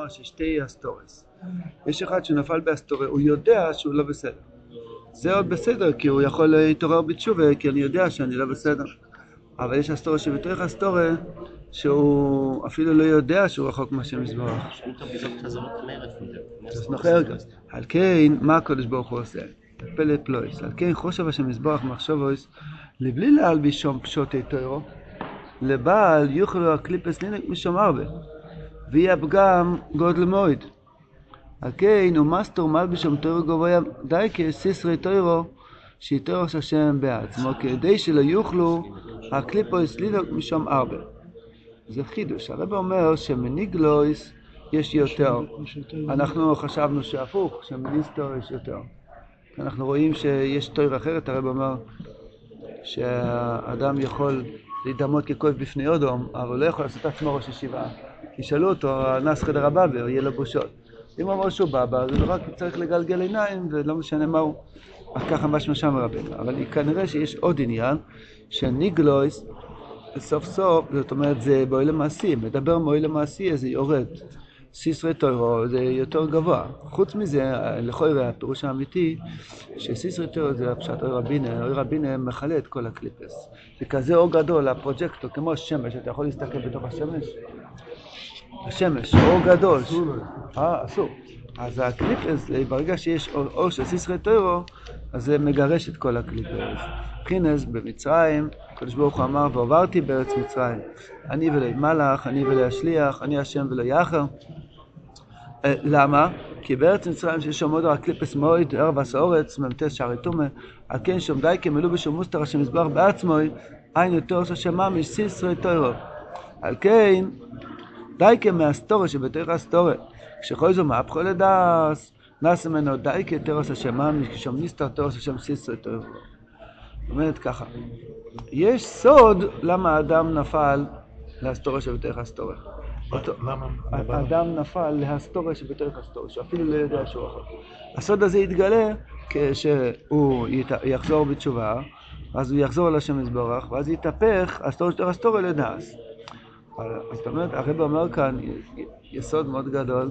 אמר יש שתי הסתרות. יש אחד שנפל בהסתרה, הוא יודע שהוא לא בסדר. זה עוד בסדר, כי הוא יכול להתעורר בתשובה, כי אני יודע שאני לא בסדר. אבל יש הסתרה שבתוך הסתרה, שהוא אפילו לא יודע שהוא רחוק מהשם יתברך. על כן, מה הקדוש ברוך הוא עושה? פלא פלאות. על כן חושב השם יתברך מחשבות, לבלי להלביש שום פשטי תורה, לבעל יוכלו הקליפס לינק משום הרבה. ויהיה פגם גודל מועד. על כן הוא מסתור מלביש שם טרו גבוה די כסיסרי טרו שיתורך השם בעצמו כדי שלא יוכלו הקליפוס לינוק משום הרבה. זה חידוש. הרב אומר שמניגלויס יש יותר. אנחנו חשבנו שהפוך, שמניסטור יש יותר. אנחנו רואים שיש תואר אחרת, הרב אומר שהאדם יכול להידמות ככואב בפני אודום, אבל לא יכול לעשות עצמו ראש ישיבה. ישאלו אותו, נס חדר הבבא, יהיה לו בושות. אם הוא אמר שהוא בבא, אז הוא רק צריך לגלגל עיניים, ולא משנה מה הוא. אז ככה משמע שם רבנו. אבל כנראה שיש עוד עניין, שניגלויס, סוף סוף, זאת אומרת, זה באוהל המעשי, מדבר מאוהל המעשי, אז זה יורד. סיסרי טוירו זה יותר גבוה. חוץ מזה, לכאורה הפירוש האמיתי, שסיסרי טוירו זה הפשט אוי רבינה, אוי רבינה מכלה את כל הקליפס. זה כזה אור גדול, הפרוג'קטור, כמו שמש, אתה יכול להסתכל בתוך השמש? השמש, אור גדול. אה, אסור. אז הקליפס, ברגע שיש אור של סיסרי טוירו, אז זה מגרש את כל הקליפס. מבחינס במצרים, הקדוש ברוך הוא אמר, ועברתי בארץ מצרים. אני ולא מלאך, אני ולא השליח, אני השם ולא יחר. אה, למה? כי בארץ מצרים שיש שם עוד הקליפס מויד, ערב הסאורץ, מ"ט שערי טומא, על כן שום די כמלאו בשום מוסתר השם יזבח בעצמוי, עין יותר עושה שממש סיסרי טוירו. על כן, די כמאסתורי שבתוך האסתורי, כשכל זו מהפכו לדס, נס ממנו די כתרס השם ממש, כשם ניסתר תרס השם טוירו. זאת אומרת ככה, יש סוד למה האדם נפל להסתוריה שבתוך הסתוריה. למה? האדם נפל להסתוריה שבתוך הסתוריה, שאפילו לא יודע שהוא רחוק. הסוד הזה יתגלה כשהוא יחזור בתשובה, אז הוא יחזור אל השם יזברך, ואז יתהפך הסתוריה שבתוך הסתוריה לדעס. זאת אומרת, הרב אומר כאן יסוד מאוד גדול,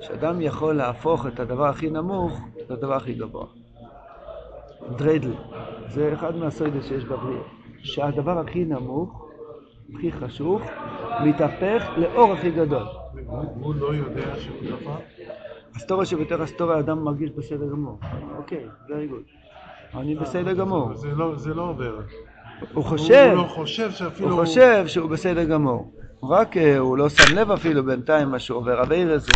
שאדם יכול להפוך את הדבר הכי נמוך לדבר הכי גבוה. דרדל, זה אחד מהסוידס שיש בבריאה, שהדבר הכי נמוך, הכי חשוך, מתהפך לאור הכי גדול. הוא לא יודע שהוא נפל? הסטוריה שבתוך הסטוריה האדם מרגיש בסדר גמור. אוקיי, very good. אני בסדר גמור. זה לא- זה לא עובר. הוא חושב, הוא לא חושב שאפילו... הוא חושב שהוא בסדר גמור. רק אה, הוא לא שם לב אפילו בינתיים מה שהוא עובר אביירס,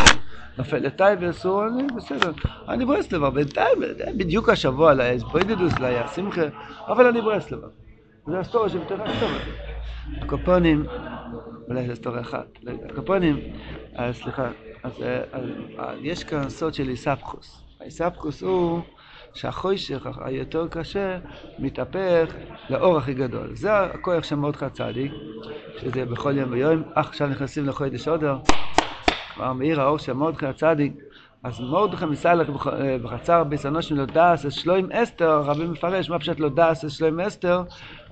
נופל לטייבס, הוא אני בסדר. אני ברסלבר, בינתיים, בדיוק השבוע לאסבוידדוס, ליה שמחה, אבל אני ברסלבר. זה הסטוריה שבתוך הסטוריה. הקופונים, אולי זה הסטוריה אחת, לא. הקופונים, אה, סליחה, אז אה, אה, יש כאן סוד של איספקוס. האיספקוס הוא שהחוישך היותר קשה מתהפך לאור הכי גדול. זה הכוח של מרדכי הצדיק, שזה בכל יום ויום. עכשיו נכנסים לחודש אודר, כבר מאיר האור של מרדכי הצדיק. אז מרדכי מסלק בחצר ביסנושים לא דס אס שלוים אסתר, רבי מפרש מה פשוט לא דס אס שלוים אסתר,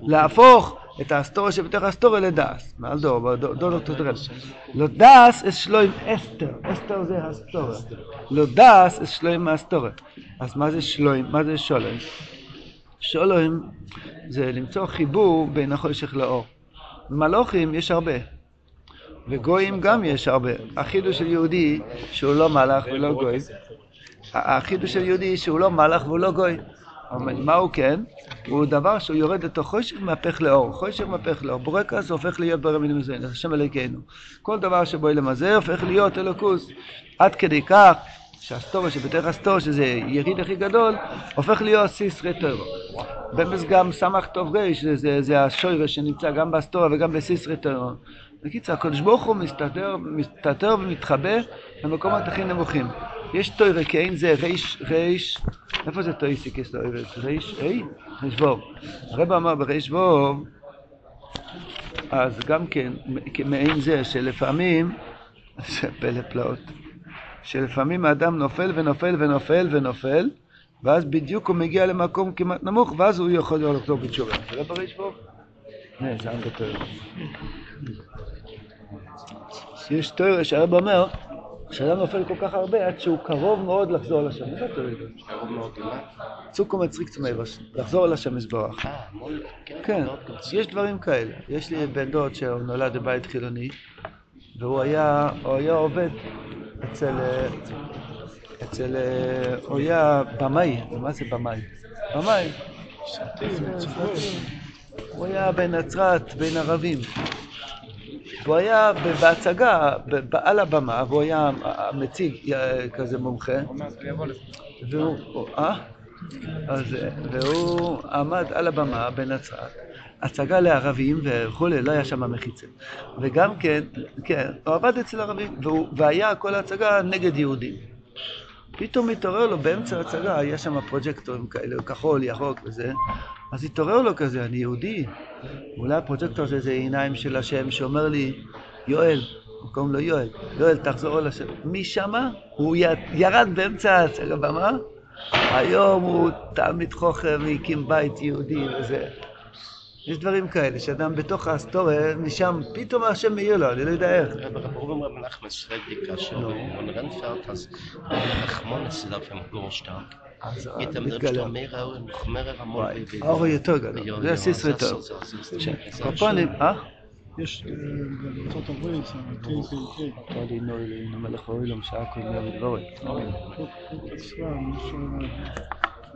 להפוך את האסטוריה שבתוך האסטוריה לדס. מעל דור, דור דור דור לא דס אס שלוים אסתר, אסתר זה האסטוריה. לא דס אס שלוים האסטוריה. אז מה זה שלוים? מה זה שולוים? שולוים זה למצוא חיבור בין החושך לאור. מלוכים יש הרבה. וגויים גם יש הרבה. החידוש של יהודי שהוא לא מלאך ולא גוי. החידוש של יהודי שהוא לא מלאך והוא לא גוי. אבל מה הוא כן? הוא דבר שהוא יורד לתוך חושך ומהפך לאור. חושך מהפך לאור. בורקס הופך להיות ברמילים מזוהים, השם אלוקינו. כל דבר שבו למזה הופך להיות אלוקוס. עד כדי כך שהסטוריה שבתוך הסטוריה, שזה יריד הכי גדול, הופך להיות סיסרי טרו. במס גם סמך טוב ריש, זה, זה, השוירש שנמצא גם בסטוריה וגם בסיסרי טרו. בקיצר, הקדוש ברוך הוא מסתתר, מסתתר ומתחבא במקומות הכי נמוכים. יש תוירה כאין זה ריש, ריש, איפה זה תויסיקס לאוירס? ריש, אי? ריש ווב. הרב אמר בריש ווב, אז גם כן, מעין זה שלפעמים, זה פלא פלאות, שלפעמים האדם נופל ונופל ונופל ונופל, ואז בדיוק הוא מגיע למקום כמעט נמוך, ואז הוא יכול לחזור בתשובה. זה לא בריש ווב? ne, זה אנגה תוירה. יש תוירה שהרב אומר שאדם נופל כל כך הרבה עד שהוא קרוב מאוד לחזור לשם. קרוב מאוד למה? צוקו מצחיק צמאירוס, לחזור לשם יזברך. אה. כן, גם יש דברים כאלה. יש לי בן דוד שהוא נולד בבית חילוני, והוא היה, הוא היה עובד אצל, אצל, הוא היה במאי, מה זה במאי? במאי. הוא היה בנצרת, בין ערבים. והוא היה בהצגה, על הבמה, והוא היה המציג אה, כזה מומחה. והוא, הוא- אה? אז, אה, והוא עמד על הבמה בנצרת, הצגה לערבים וכולי, לא היה שם מחיצה. וגם כן, כן, הוא עבד אצל ערבים, והוא, והיה כל ההצגה נגד יהודים. פתאום התעורר לו באמצע ההצגה, היה שם פרוג'קטורים כאלה, כחול, ירוק וזה, אז התעורר לו כזה, אני יהודי. אולי הפרוג'קטור זה עיניים של השם שאומר לי, יואל, קוראים לו יואל, יואל תחזור אל השם. משמה הוא ירד באמצע ההצגה, במה? היום הוא תלמיד חוכר והקים בית יהודי וזה. יש דברים כאלה, שאדם בתוך האסטוריה, משם פתאום השם מאיר לו, אני לא יודע איך. רב רב רב נחמן סרדיק, כאשר הוא רנפלד, אז רחמון אצלו עם גורשטארק. איתם המון. וואי, האור יותר גדול, זה הסיס יותר. קופונים, אה? יש אה, בארצות הברית, ה-KKK, אלי נו אלוהינו מלך אוהלום שעה כל מיני ודבורת. קוקוקס קלאן, יש שם,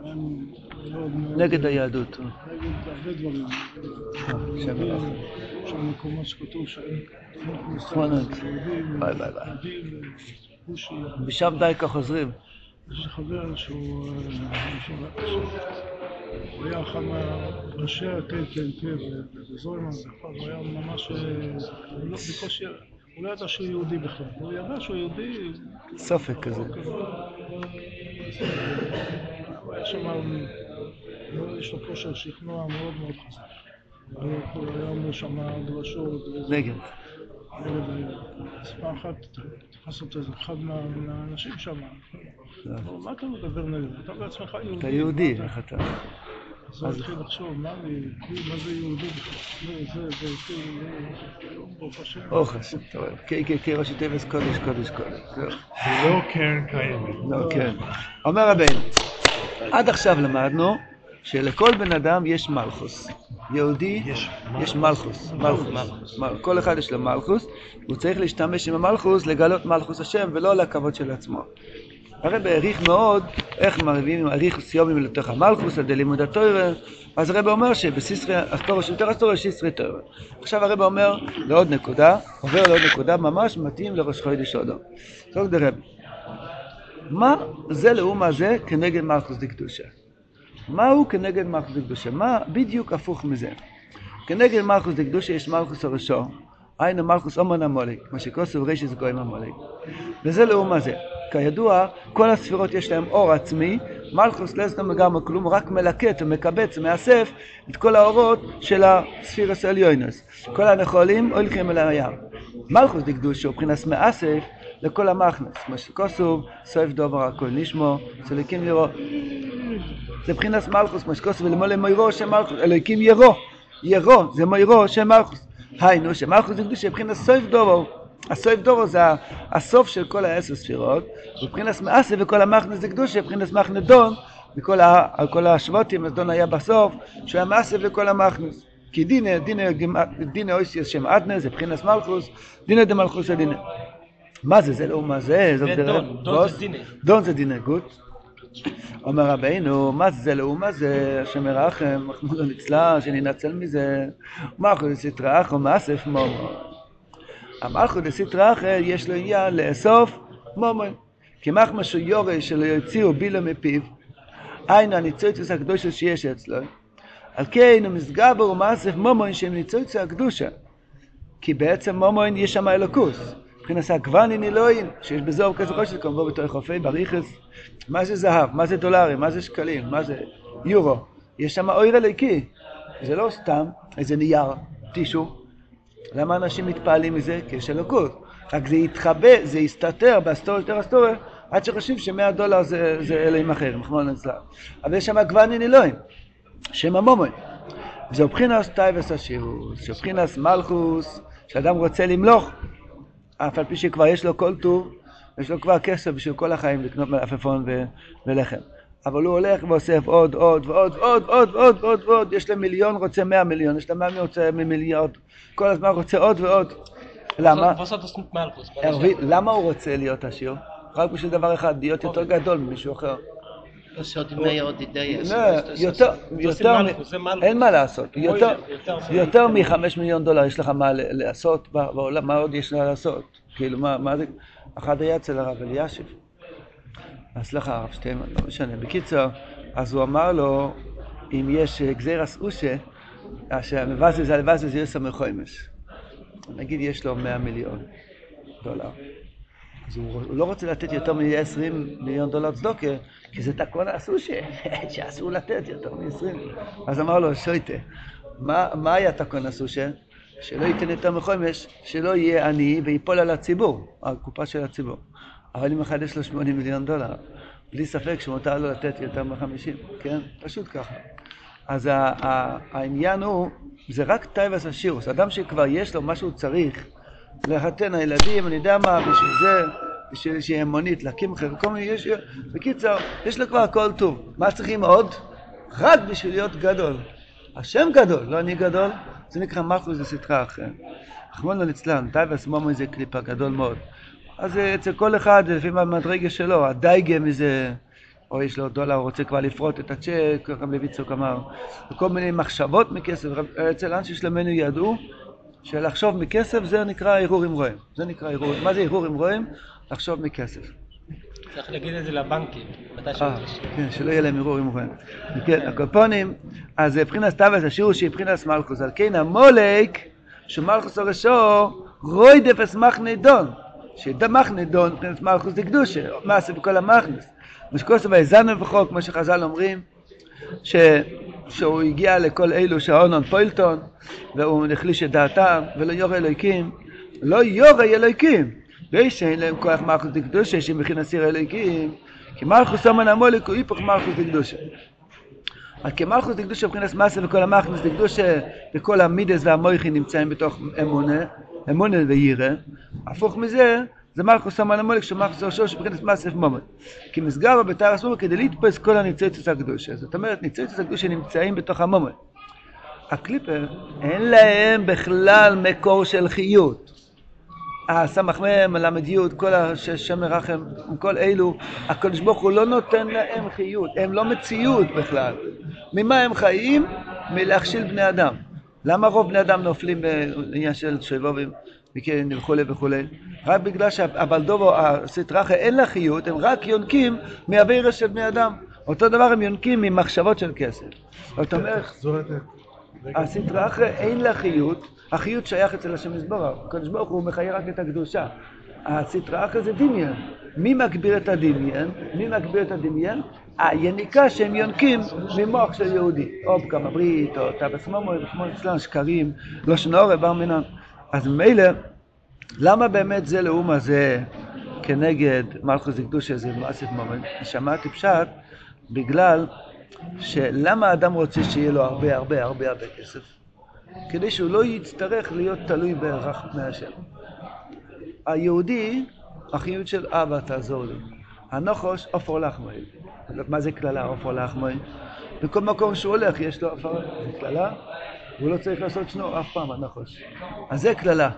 הם מאוד מאוד... נגד היהדות. נגד הרבה דברים. יש שם מקומות שכתוב שאין אין כניסה נכון. ליהודים, ביי, ביי, ביי. יהודים, כושי. משם די כך חוזרים. יש לי חבר שהוא אה, היה אחד מראשי ה-KKK בזוימן, הוא היה ממש, אה, הוא לא- בקושי, הוא לא ידע שהוא יהודי בכלל, הוא ידע שהוא יהודי, סופק כזה. הוא היה שם, לא- יש לו כושר שכנוע מאוד מאוד חזק. הוא היה- אומר שם דרשות, נגד. פעם אחת תפס אותו איזה אחד מה- מהאנשים שם, מה אתה מדבר נגד? אתה בעצמך יהודי. אתה יהודי, מה אתה-" איך אתה? אז הוא התחיל לחשוב, מה זה יהודי, בכלל? זה, זה, זה, כאילו, ברוך השם. אורך השם, אתה רואה. קיי קיי קיי ראשי תיבס קודש קודש קודש. זה לא קרן קיימת. לא, כן. אומר רבינו, עד עכשיו למדנו שלכל בן אדם יש מלכוס. יהודי, יש יש מלכוס. מלכוס. מל- כל אחד יש לו מלכוס, הוא צריך להשתמש עם המלכוס לגלות מלכוס השם ולא לכבוד של עצמו. הרב העריך מאוד איך מביאים העריך סיומים לתוך המלכוס על ידי לימוד התוירה, אז הרב אומר שבסיסרי אסטוריה של יותר אסטוריה יש סיסרי תוירה. עכשיו הרב אומר לעוד נקודה, עובר לעוד נקודה ממש מתאים לראש חודש אודו. זאת הרב. מה זה לאומה זה כנגד מלכוס דקדושה? מה הוא כנגד מלכוס דקדושה? מה בדיוק הפוך מזה? כנגד מלכוס דקדושה יש מלכוס הראשו, היינו מלכוס אומן המולק, מה שכוסף רשת גויים המולק. וזה לאומה זה. כידוע, כל הספירות יש להם אור עצמי, מלכוס לא יסתם לגמרי כלום, רק מלקט ומקבץ, מאסף את כל האורות של הספירס העליונס. כל הנחולים הולכים אל הים. מלכוס דקדושה הוא מבחינת מאסף לכל המכנס, מה שכוסוב, סויף דובר הכל נשמו, סליקים לראות. זה מבחינת מלכוס, מה שכוסוב ולמולא מוירו שם מלכוס, אלוהיקים ירו, ירו, זה מוירו שם מלכוס. היינו, שמלכוס זה קדושה, מבחינת סויף דורו. הסויף דורו זה הסוף של כל העשר ספירות, מבחינת מאסה וכל המכנס זה קדושה, מבחינת מכנס דון, וכל ה- על כל השבטים, אז דון היה בסוף, שהוא היה מאסה וכל המכנס. כי דינא, דינא, דינא אויסיוס שם אדנא, זה מבחינת מלכוס, דינא דמלכוס הדינא. מה זה, זה לא מה זה, דון? זה דינא. דון זה דינא גוט. אומר רבינו, מה זה לאומה זה, השם ירחם, מחמוד הנצלה, שננצל מזה. מלכו דסתרא אחו מאסף מומו. המלכו דסתרא אחר יש לו עניין לאסוף מומו. כי מחמא שהוא יורש שלא יוציאו בילו מפיו, היינו הניצוצוס הקדושה שיש אצלו. על כן הוא מסגבר ומאסף מומוין שהם ניצוצו הקדושה. כי בעצם מומוין יש שם אלוקוס. מבחינת הגוונין אלוהין, שיש בזוהר כזה חושך, כמובן בתור חופי בריכס. מה זה זהב? מה זה דולרים? מה זה שקלים? מה זה יורו? יש שם אור אלוקי. זה לא סתם איזה נייר, טישו. למה אנשים מתפעלים מזה? כי יש אלוקות. רק זה יתחבא, זה יסתתר בהסתרה יותר הסתרה, עד שחושבים שמאה דולר זה, זה אלוהים אחרים, רחמנא ליצלן. אבל יש שם גוונין עילאין, שם הממון. זה מבחינת תאוות העשירות, שבחינת מלכות, שאדם רוצה למלוך, אף על פי שכבר יש לו כל טוב, יש לו כבר כסף בשביל כל החיים לקנות מלפפון ו- ולחם. אבל הוא הולך ואוסף עוד, עוד, ועוד, ועוד, עוד, ועוד, ועוד, ועוד, יש להם מיליון, רוצה מאה מיליון, יש להם מאה מיליון, רוצה מיליארד, כל הזמן רוצה עוד ועוד. למה? הרבי- למה הוא רוצה להיות עשיר? רק בשביל דבר אחד, להיות יותר גדול ממישהו אחר. Das hat mehr עוד אידאה. לא, יותר, יותר, מ- מלכוס, זה מלכוס. אין מה לעשות, יותר- מחמש מיליון דולר יש לך מה לעשות בעולם, מה עוד יש לך לעשות? כאילו, מה זה? אחד היה אצל הרב אלישיב. אז סליחה, הרב שטיינמן, לא משנה. בקיצור, אז הוא אמר לו, אם יש אה, גזירס אושה, שהמבזז זה הלבזז יש סמכוימש. נגיד יש לו 100 מיליון דולר. אז הוא, לא רוצה לתת יותר מ-20 מיליון דולר צדוקה, כי זה תקון הסושה, שאסור לתת יותר מ-20. אז אמר לו, שויטה, מה, מה היה תקון הסושה? שלא ייתן יותר מחומש, שלא יהיה עני ויפול על הציבור, על הקופה של הציבור. אבל אם אחד יש לו 80 מיליון דולר, בלי ספק שמותר לו לתת יותר מ-50, כן? פשוט ככה. אז העניין הוא, זה רק תאוות העשירות. אדם שכבר יש לו מה שהוא צריך, לחתן הילדים, אני יודע מה, בשביל זה, בשביל שיהיה מונית, להקים חבר, כל מיני, יש, בקיצר, יש לו כבר הכל טוב. מה צריכים עוד? רק בשביל להיות גדול. השם גדול, לא אני גדול, זה נקרא מלכות דסטרא אחרא. רחמנא ליצלן, טייבס מומו זה קליפה גדול מאוד. אז אה, אצל כל אחד, זה לפי המדרגה שלו, הדאגה מזה, או יש לו דולר, הוא רוצה כבר לפרוט את הצ'ק, רב לוי יצחק אמר, וכל מיני מחשבות מכסף. רב- אצל אנשי שלומנו ידעו שלחשוב מכסף זה נקרא הרהורים רעים. זה נקרא הרהור, מה זה הרהורים רעים? לחשוב מכסף. צריך להגיד את זה לבנקים, מתי אה, מתקשר. כן, שלא יהיה להם ערעור עם רועים. כן, הקופונים, אז מבחינת טבעס השיעור שהיא מבחינת מלכוס, על כן המולק, שמלכוס הראשו, רוי דפס מחנדון, שמחנדון מבחינת מלכוס דקדושה, מעשה בכל המכנס. משקוסו ויזנו וחוק, כמו שחז"ל אומרים, ש... שהוא הגיע לכל אלו שהאונון פוילטון, והוא החליש את דעתם, ולא יורא אלוהיקים, לא יורא אלוהיקים, ואין להם כוח מלכוס דקדושה, שמכין אסיר אלוהיקים, כי מלכוס אמן המולק הוא היפוך מלכוס דקדושה. אז כמלכוס דקדושה מבחינת מסה וכל המכנס דקדושה וכל המידס והמויכי נמצאים בתוך אמונה, אמונה וירא, הפוך מזה זה מלכוס אמן המולק שמלכוס ראשו שבחינת מסה ומומות. כי מסגר בתאר אסור כדי לתפוס כל הניצוצות הקדושה. זאת אומרת ניצוצות הקדושה נמצאים בתוך המומות. הקליפר אין להם בכלל מקור של חיות. הסמ"ך מ', ל"י, כל השם מרחם, כל אלו, הקדוש ברוך הוא לא נותן להם חיות, הם לא מציאות בכלל. ממה הם חיים? מלהכשיל בני אדם. למה רוב בני אדם נופלים בעניין של וכן וכולי וכולי? רק בגלל שהבלדובו, הסטרחה, אין לה חיות, הם רק יונקים מהווירס של בני אדם. אותו דבר הם יונקים ממחשבות של כסף. זאת אומרת, תחזור את זה. הסטרא אחרא אין לה חיות, החיות שייך אצל השם יזבורך, הקדוש ברוך הוא מחיה רק את הקדושה. הסטרא אחרא זה דמיין. מי מגביר את הדמיין? מי מגביר את הדמיין? היניקה שהם יונקים ממוח של יהודי. או בכמה ברית, או טבס מומו, כמו אצלנו שקרים, לא שנורא בר מינן. אז מילא, למה באמת זה לאום הזה כנגד מלכוס דקדושה זה מעשית מומן? שמעתי פשט בגלל שלמה האדם רוצה שיהיה לו הרבה הרבה הרבה הרבה כסף? כדי שהוא לא יצטרך להיות תלוי בהכרח מהשם. היהודי, החיות של אבא תעזור לי. הנוחוש עופר לחמוי. מה זה קללה עופר לחמוי? בכל מקום שהוא הולך יש לו עפר, זה קללה, והוא לא צריך לעשות שנור אף פעם, הנחוש. אז זה קללה,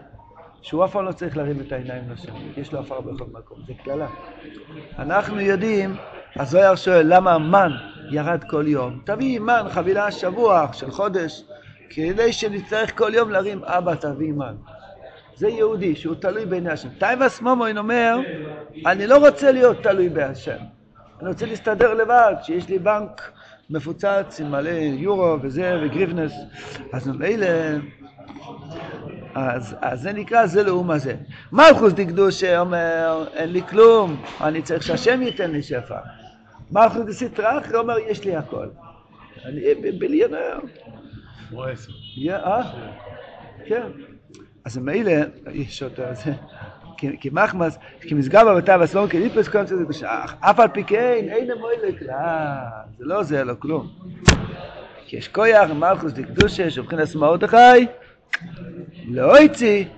שהוא אף פעם לא צריך להרים את העיניים לשם, יש לו עפר בכל מקום, זה קללה. אנחנו יודעים, הזוהר שואל למה מן ירד כל יום. תביא מן, חבילה שבוע של חודש, כדי שנצטרך כל יום להרים אבא תביא מן. זה יהודי שהוא תלוי בעיני השם. תאוות ממון אומר, אני לא רוצה להיות תלוי בהשם. אני רוצה להסתדר לבד, שיש לי בנק מפוצץ עם מלא יורו וזה וגריבנס. אז ממילא, אז, אז זה נקרא זה לאום הזה. מלכוס דקדושה אומר, אין לי כלום, אני צריך שהשם ייתן לי שפע. מלכוס אחרא אומר, יש לי הכל. אני ביליונר. אה? כן. אז מילא, יש אותו, זה, כי- כי מחמס, כי מסגר בבתה והסלום כליפס קונצה זה בשח, אף על פי כן, אין המוילק, לא, זה לא עוזר לו כלום. כי יש כויח, מלכוס דקדושה, שבחינס מרדכי, לא יצי,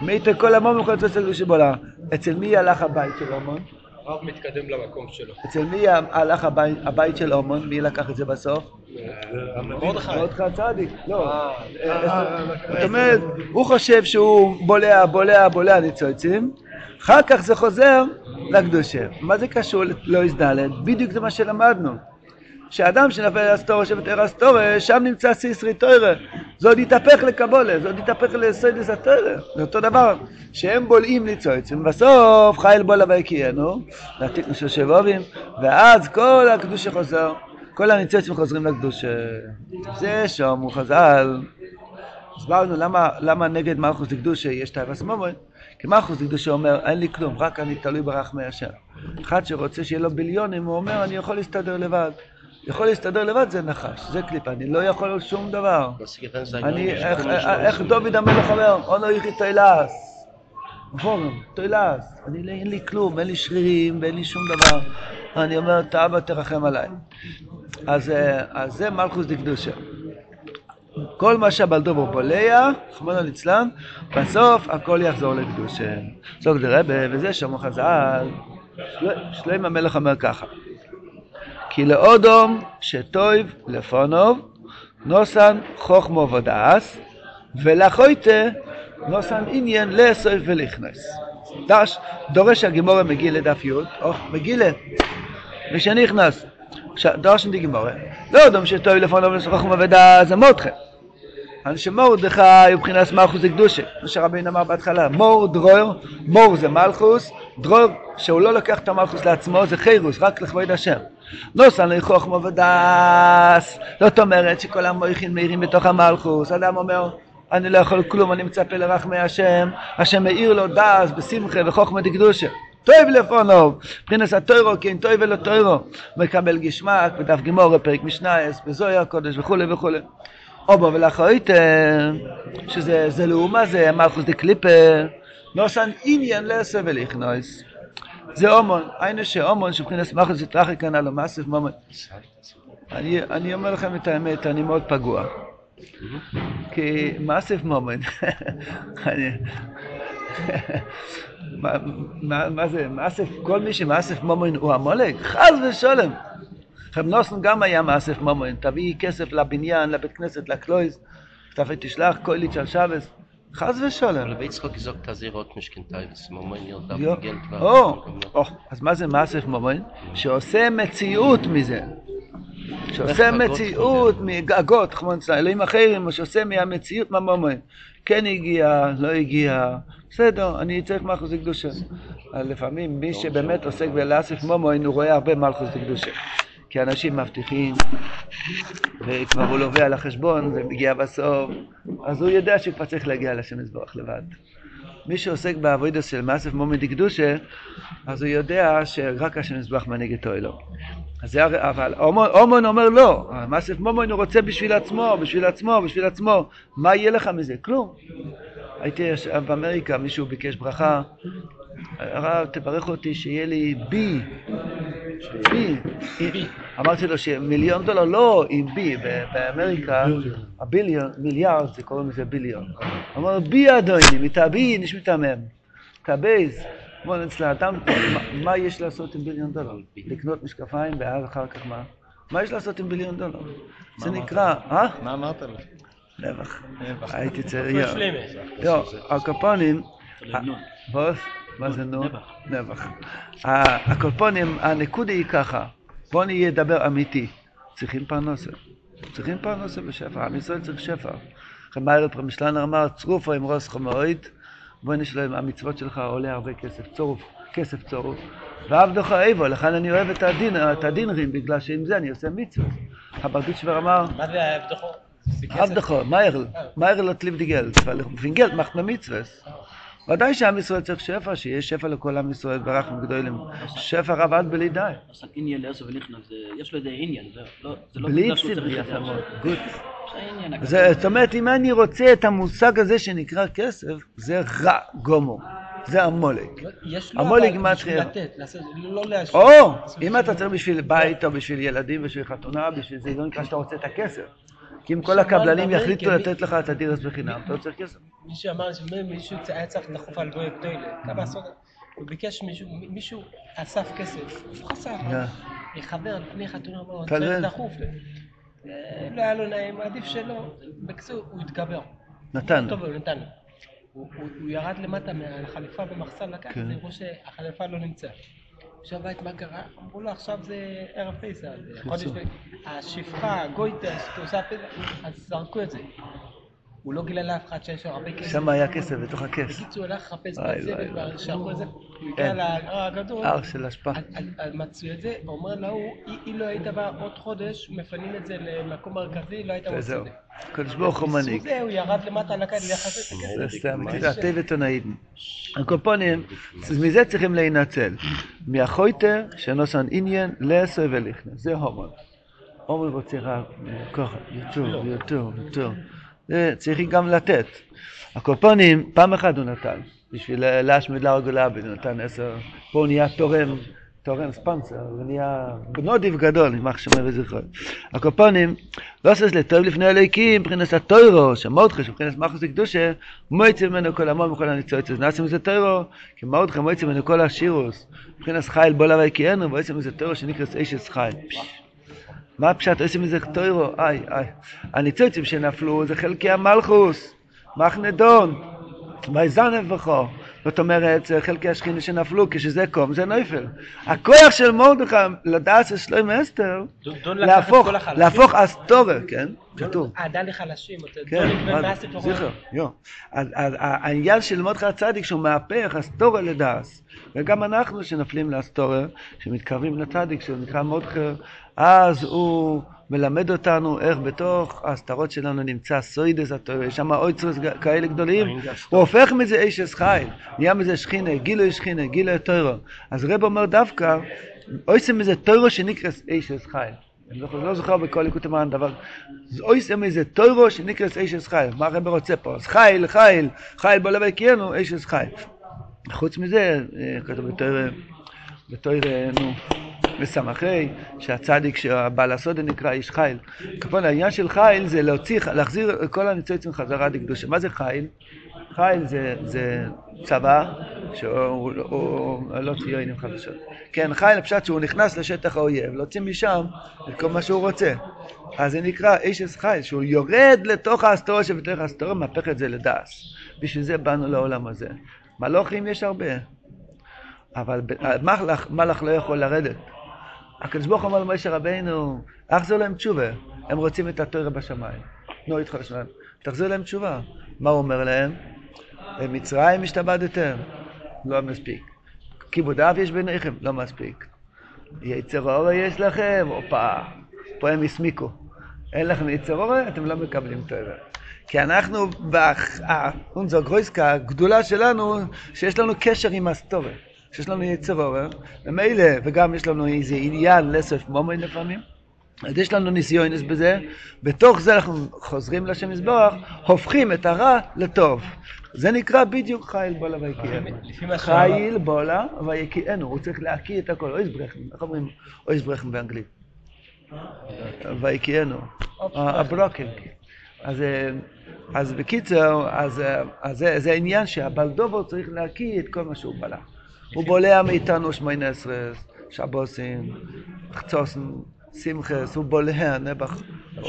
מית כל המום וכל הקדושה בעולם. אצל מי הלך הבית של אומון? הרב מתקדם למקום שלו. אצל מי הלך הבית, של אומון? מי לקח את זה בסוף? מרדכי. מרדכי הצדיק. לא. אה, אה, זאת אומרת, הוא חושב שהוא בולע, בולע, בולע ניצוצים, אחר כך זה חוזר לקדושה. מה זה קשור לא הזדלת? בדיוק זה מה שלמדנו. שאדם שנפל על אסתורא שבתר אסתורא, שם נמצא סיסרי תוירה. זה עוד יתהפך לקבולה, זה עוד יתהפך לסוידס התוירה. זה אותו דבר, שהם בולעים ניצוצים, בסוף חייל בולה ויקיינו, לעתיק של שבובים, ואז כל הקדושה חוזר, כל הניצוצים חוזרים לקדושה. זה הוא חז"ל. הסברנו למה, למה נגד מלכוס דקדושה יש תאווה מומוי, כי מלכוס דקדושה אומר, אין לי כלום, רק אני תלוי ברחמי השם. אחד שרוצה שיהיה לו ביליונים, הוא אומר, אני יכול להסתדר לבד. יכול להסתדר לבד זה נחש, זה קליפה, אני לא יכול שום דבר. אני, איך, דוד המלך אומר, אונו יחי תוילס. פורום, תוילס. אני, אין לי כלום, אין לי שרירים ואין לי שום דבר. אני אומר, את אבא תרחם עליי. אז, אה, אז זה מלכוס דקדושה. כל מה שהבלדובר בולע, רחמנא ליצלן, בסוף הכל יחזור לקדושה. סוג דרבה, וזה שמו חז"ל. שלמה המלך אומר ככה: כי לאודום שטויב לפונוב נוסן חוכמו ודעס ולחויטה נוסן עניין לאסוף ולכנס. דש, דורש הגימורה מגילה דף י', או מגילה, ושנכנס. דורש די גימורה, לא אודום שטויב לפונוב נוסן חוכמו ודעס זה מותכם. אנשי מרדכי ובחינת מלכוס דקדושה, כמו שרבינו אמר בהתחלה, מור דרור, מור זה מלכוס, דרור שהוא לא לוקח את המלכוס לעצמו זה חירוס, רק לכבוד השם. נוסן לחוכמו ודס, זאת אומרת שכל המויכין מאירים בתוך המלכוס, אדם אומר אני לא יכול כלום, אני מצפה לרחמי השם, השם מאיר לו דס בשמחה וחוכמה דקדושה. טוב לפונו, מבחינת הטוירו, כי אין טוב ולא טוירו, מקבל גשמק בדף גמורה, פרק משנייס, בזוהי הקודש וכולי וכולי. אובו ולאחריתם, שזה לאומה זה מלכוס דה קליפר, נוסן עניין לעשר ולכנויס. זה אומון, היינו שאומון שבחינס מלכוס יתרחק כאן על המאסף מומון. אני, אני אומר לכם את האמת, אני מאוד פגוע. כי מאסף מומון. מה, מה, מה זה, מאסף, כל מי שמאסף מומון הוא המולק? חס ושלום. רב נוסן גם היה מאסף ממון, תביא כסף לבניין, לבית כנסת, לקלויז, תשלח קויליץ' על שבס, חס ושלום. רבי יצחוק gesagt, dass er hat nicht geteilt, ממון יו, גלט או, או, אז מה זה מאסף ממון? שעושה מציאות מזה. שעושה מציאות מגגות, כמו אצל אלוהים אחרים, שעושה מהמציאות מהמומון. כן הגיע, לא הגיע, בסדר, אני צריך מלכוס לקדושה. לפעמים מי שבאמת עוסק בלאסף מומון, הוא רואה הרבה מלכוס לקדושה. כי אנשים מבטיחים, וכבר הוא לובע על החשבון, ומגיע בסוף, אז הוא יודע שהוא כבר צריך להגיע לשם מזבח לבד. מי שעוסק בעבודה של מאסף מומי דקדושה, אז הוא יודע שרק השם מזבח מנהיג את אוהלו. אז זה אבל אומון, אומון אומר לא, מאסף מומון הוא רוצה בשביל עצמו, בשביל עצמו, בשביל עצמו, מה יהיה לך מזה? כלום. הייתי באמריקה, מישהו ביקש ברכה, הרב תברך אותי שיהיה לי בי, בי, אמרתי לו שמיליון דולר לא עם בי, באמריקה הביליון, מיליארד זה קוראים לזה ביליון, אמר בי אדוני, מתאבי נשמי תמם, תאבייז, כמו אצל האדם, מה יש לעשות עם ביליון דולר? לקנות משקפיים ואז אחר כך מה? מה יש לעשות עם ביליון דולר? זה נקרא, אה? מה אמרת לו? נבח. הייתי צריך, שלמה. לא, הקופונים, בוס, מה זה נו? נבח. ה- הקופונים, הנקודה היא ככה, בוא נהיה דבר אמיתי, צריכים פרנסה. צריכים פרנסה בשפע, עם ישראל צריך שפע. לכן מה הרב משלנר אמר, צרופו עם ראש חמורית, בוא נשלם, המצוות שלך עולה הרבה כסף, צורוף, כסף צורוף. ועבדך איבו, לכן אני אוהב את הדין, את הדינרים, בגלל שעם זה אני עושה מצוות. הברדיצ'בר אמר, מה זה ההבדחו? זה כסף? Abdecho, Meirl, Meirl hat lieb die Geld, weil ודאי שעם ישראל צריך שפע, שיהיה שפע לכל עם ישראל, ברכנו גדולים. שפע רב עד בלי די. אז עניין לעשר ולכנס, זה- יש לו איזה עניין, זה לא זה לא בלי את יפה זה מאוד. גוט. זאת אומרת, אם אני רוצה את המושג הזה שנקרא כסף, זה רע גומו. זה גימטריה. בשביל לתת, לעשות- לא. או, אם אתה צריך בשביל בית או בשביל ילדים, בשביל חתונה, בשביל זה, לא נקרא שאתה רוצה את הכסף. כי אם כל הקבלנים יחליטו לתת לך את הדירס בחינם, אתה לא צריך כסף. מישהו אמר שמישהו היה צריך דחוף על גוי גדולה. כמה עשרות... הוא ביקש מישהו, מישהו אסף כסף, הוא חסך, יא. חבר לפני חתונה, אמר תלוי. צריך דחוף. אה, לא היה לו נעים, עדיף שלא. בקיצור, הוא התגבר. נתן. טוב, הוא נתן. הוא, הוא, הוא ירד למטה מהחליפה במחסן לקח, כן. זה כמו שהחליפה לא נמצאה. עכשיו בית מה קרה? אמרו לו עכשיו זה ערב פסח, חודש, השפחה, גויטה, שעושה פסח, אז זרקו את זה. הוא לא גילה לאף אחד שיש לו הרבה כסף. שם היה כסף בתוך הכס. בקיצור, הוא הלך לחפש וואי, ושלחו את זה, הוא. הגיע להר הגדול, הר של אשפה. אז- מצאו את זה, אומר להוא, "אי- אם לא היית בא עוד חודש, מפנים את זה למקום מרכזי, לא היית מוצא וזהו. את זה. הקדוש ברוך הוא מנהיג. זה הוא ירד למטה לקד לחפש את הכסף. זה סתם, אתה יודע, טבע עיתונאים. הקופונים, מזה צריכים להינצל. מהחויטר שנוסן עניין לעשר ולכנס. זה הומון. הומון רוצה רק ככה, יותר, יותר, יותר. זה צריכים גם לתת. הקופונים, פעם אחת הוא נתן. בשביל להשמיד להרוג ולאבד, הוא נתן עשר. פה הוא נהיה תורם. תורם ספונסר, הוא נהיה נודיב גדול, יימח שמו וזכרו. הקופונים, לא עושה לטוב לפני אלוהיקים, מבחינת הטוירו, שמורדכי, מבחינת מחוס הקדושה, מויצא ממנו כל המון וכל הניצוצות. נעשה מזה טוירו, כי מורדכי מויצא ממנו כל השירוס, מבחינת חייל בולה ויקיינו, ויוצא מזה טוירו שנקרא אשס חייל. מה הפשט? עושה מזה טוירו? איי, איי. הניצוצים שנפלו זה חלקי המלכוס, מחנדון, ויזנב בכו. זאת אומרת, זה חלקי השכינה שנפלו, כשזה קום זה נויפל. הכוח של מרדכי לדעת את שלום אסתר, להפוך. להפוך אסתורר, כן? כתוב. אהדה לחלשים, אתה כן. זכר, יו. העניין של מרדכי הצדיק שהוא מהפך אסתורר לדעס, וגם אנחנו שנפלים לאסתורר, שמתקרבים לצדיק שהוא נקרא מרדכי, אז הוא מלמד אותנו איך בתוך ההסתרות שלנו נמצא סוידס התורה, יש שם אויצרס כאלה גדולים, הוא הופך מזה אשס חייל, נהיה מזה שכינה, גילוי שכינה, גילוי תוירו. אז רב אומר דווקא, אויסם מזה תוירו שנקרס אשס חייל. אני לא, לא זוכר בכל ליקוט המען דבר, אויסם מזה תוירו שנקרס אשס חייל. מה הרב רוצה פה? אז חייל, חייל, חייל בוא לבית קיינו, אשס חייל. חוץ מזה, אה, כתוב בתוירה, בתוירה, נו, בסמכי, שהצדיק שהבעל הסודה נקרא איש חיל. כפון העניין של חיל זה להוציא, להחזיר כל הניצוצים חזרה לקדושה. מה זה חיל? חיל זה, זה צבא שהוא הוא, לא ציונים חדשות. כן, חיל הפשט שהוא נכנס לשטח האויב, להוציא משם את כל מה שהוא רוצה. אז זה נקרא אישס חיל, שהוא יורד לתוך ההסתורה שבתוך ההסתורה, מהפך את זה לדעס. בשביל זה באנו לעולם הזה. מלוכים יש הרבה, אבל ב- מלאך, מלאך לא יכול לרדת. הקדוש ברוך הוא אמר למשה רבינו, אחזור להם תשובה, הם רוצים את התורה בשמיים. תנה הודך על השמיים. תחזיר להם תשובה. מה הוא אומר להם? במצרים השתעבדתם? לא מספיק. קנאה יש ביניכם? לא מספיק. יצר הרע יש לכם? הופה. פה הם הסמיקו. אין לכם יצר הרע? אתם לא מקבלים תורה. כי אנחנו, באונזער גרויסקייט, הגדולה שלנו, שיש לנו קשר עם הסתרה. שיש לנו יצר הרע, וממילא, וגם יש לנו איזה עניין לסף מומין לפעמים. אז יש לנו ניסיונס בזה, בתוך זה אנחנו חוזרים לשם יזברך, הופכים את הרע לטוב. זה נקרא בדיוק חייל בולה שאמר- חייל בולה ויקיינו, הוא צריך להקיא את הכל, אויס ברכן, איך אומרים אויס ברכן באנגלית? ויקיינו, הברוקן. אז, אה, אז בקיצר, אז, אה, אז זה, זה העניין שהבלדובו צריך להקיא את כל מה שהוא בלע. הוא בולע מאיתנו שמונה עשרה, שבוסים, חצוסן, שמחס, הוא בולע, נבח,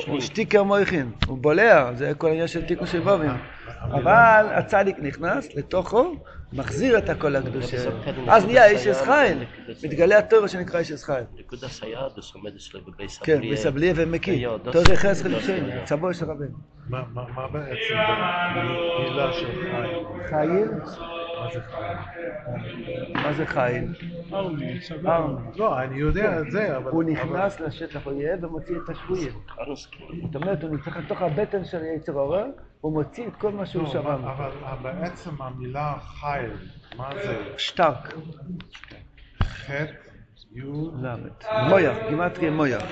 הוא שטיקר מויכין, הוא בולע, זה כל העניין של תיקו שבובים. אבל הצדיק נכנס לתוכו, מחזיר את הכל לקדושה. אז נהיה איש אס חייל, מתגלה התורה שנקרא איש אס חייל. נקודה סייעת, עומד אצלו בבי כן, סבליה. בסבליה ומקיא. תורה חסר דוס- לפשעים, צבו של רבנו. מה מה- מה בעצם במילה של חיים? חייל? מה זה חיים? מה זה חייל? ארמי. לא, אני יודע את זה, אבל... הוא נכנס לשטח אויב ומוציא את השבויים. זאת אומרת, הוא נמצא לתוך הבטן של יצר הרע, הוא מוציא את כל מה שהוא לא, שרם. אבל בעצם המילה חייל, מה זה? שטרק, חטא. מויח, גימטריה מויח.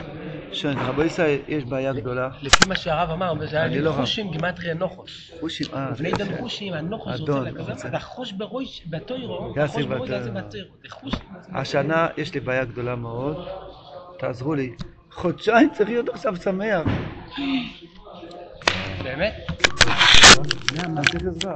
שön, רבו ישראל, יש בעיה גדולה. לפי מה שהרב אמר, זה היה לא. חושים גימטריה נוחוס. חושים, אה, בני דן חושים, הנוחוס רוצה לקבל. והחוש בראש, בטוירו, יאסי החוש בראש בתוירו. זה חוש... השנה יש לי בעיה גדולה מאוד, תעזרו לי. חודשיים צריך להיות עכשיו שמח. באמת? אני צריך עזרה.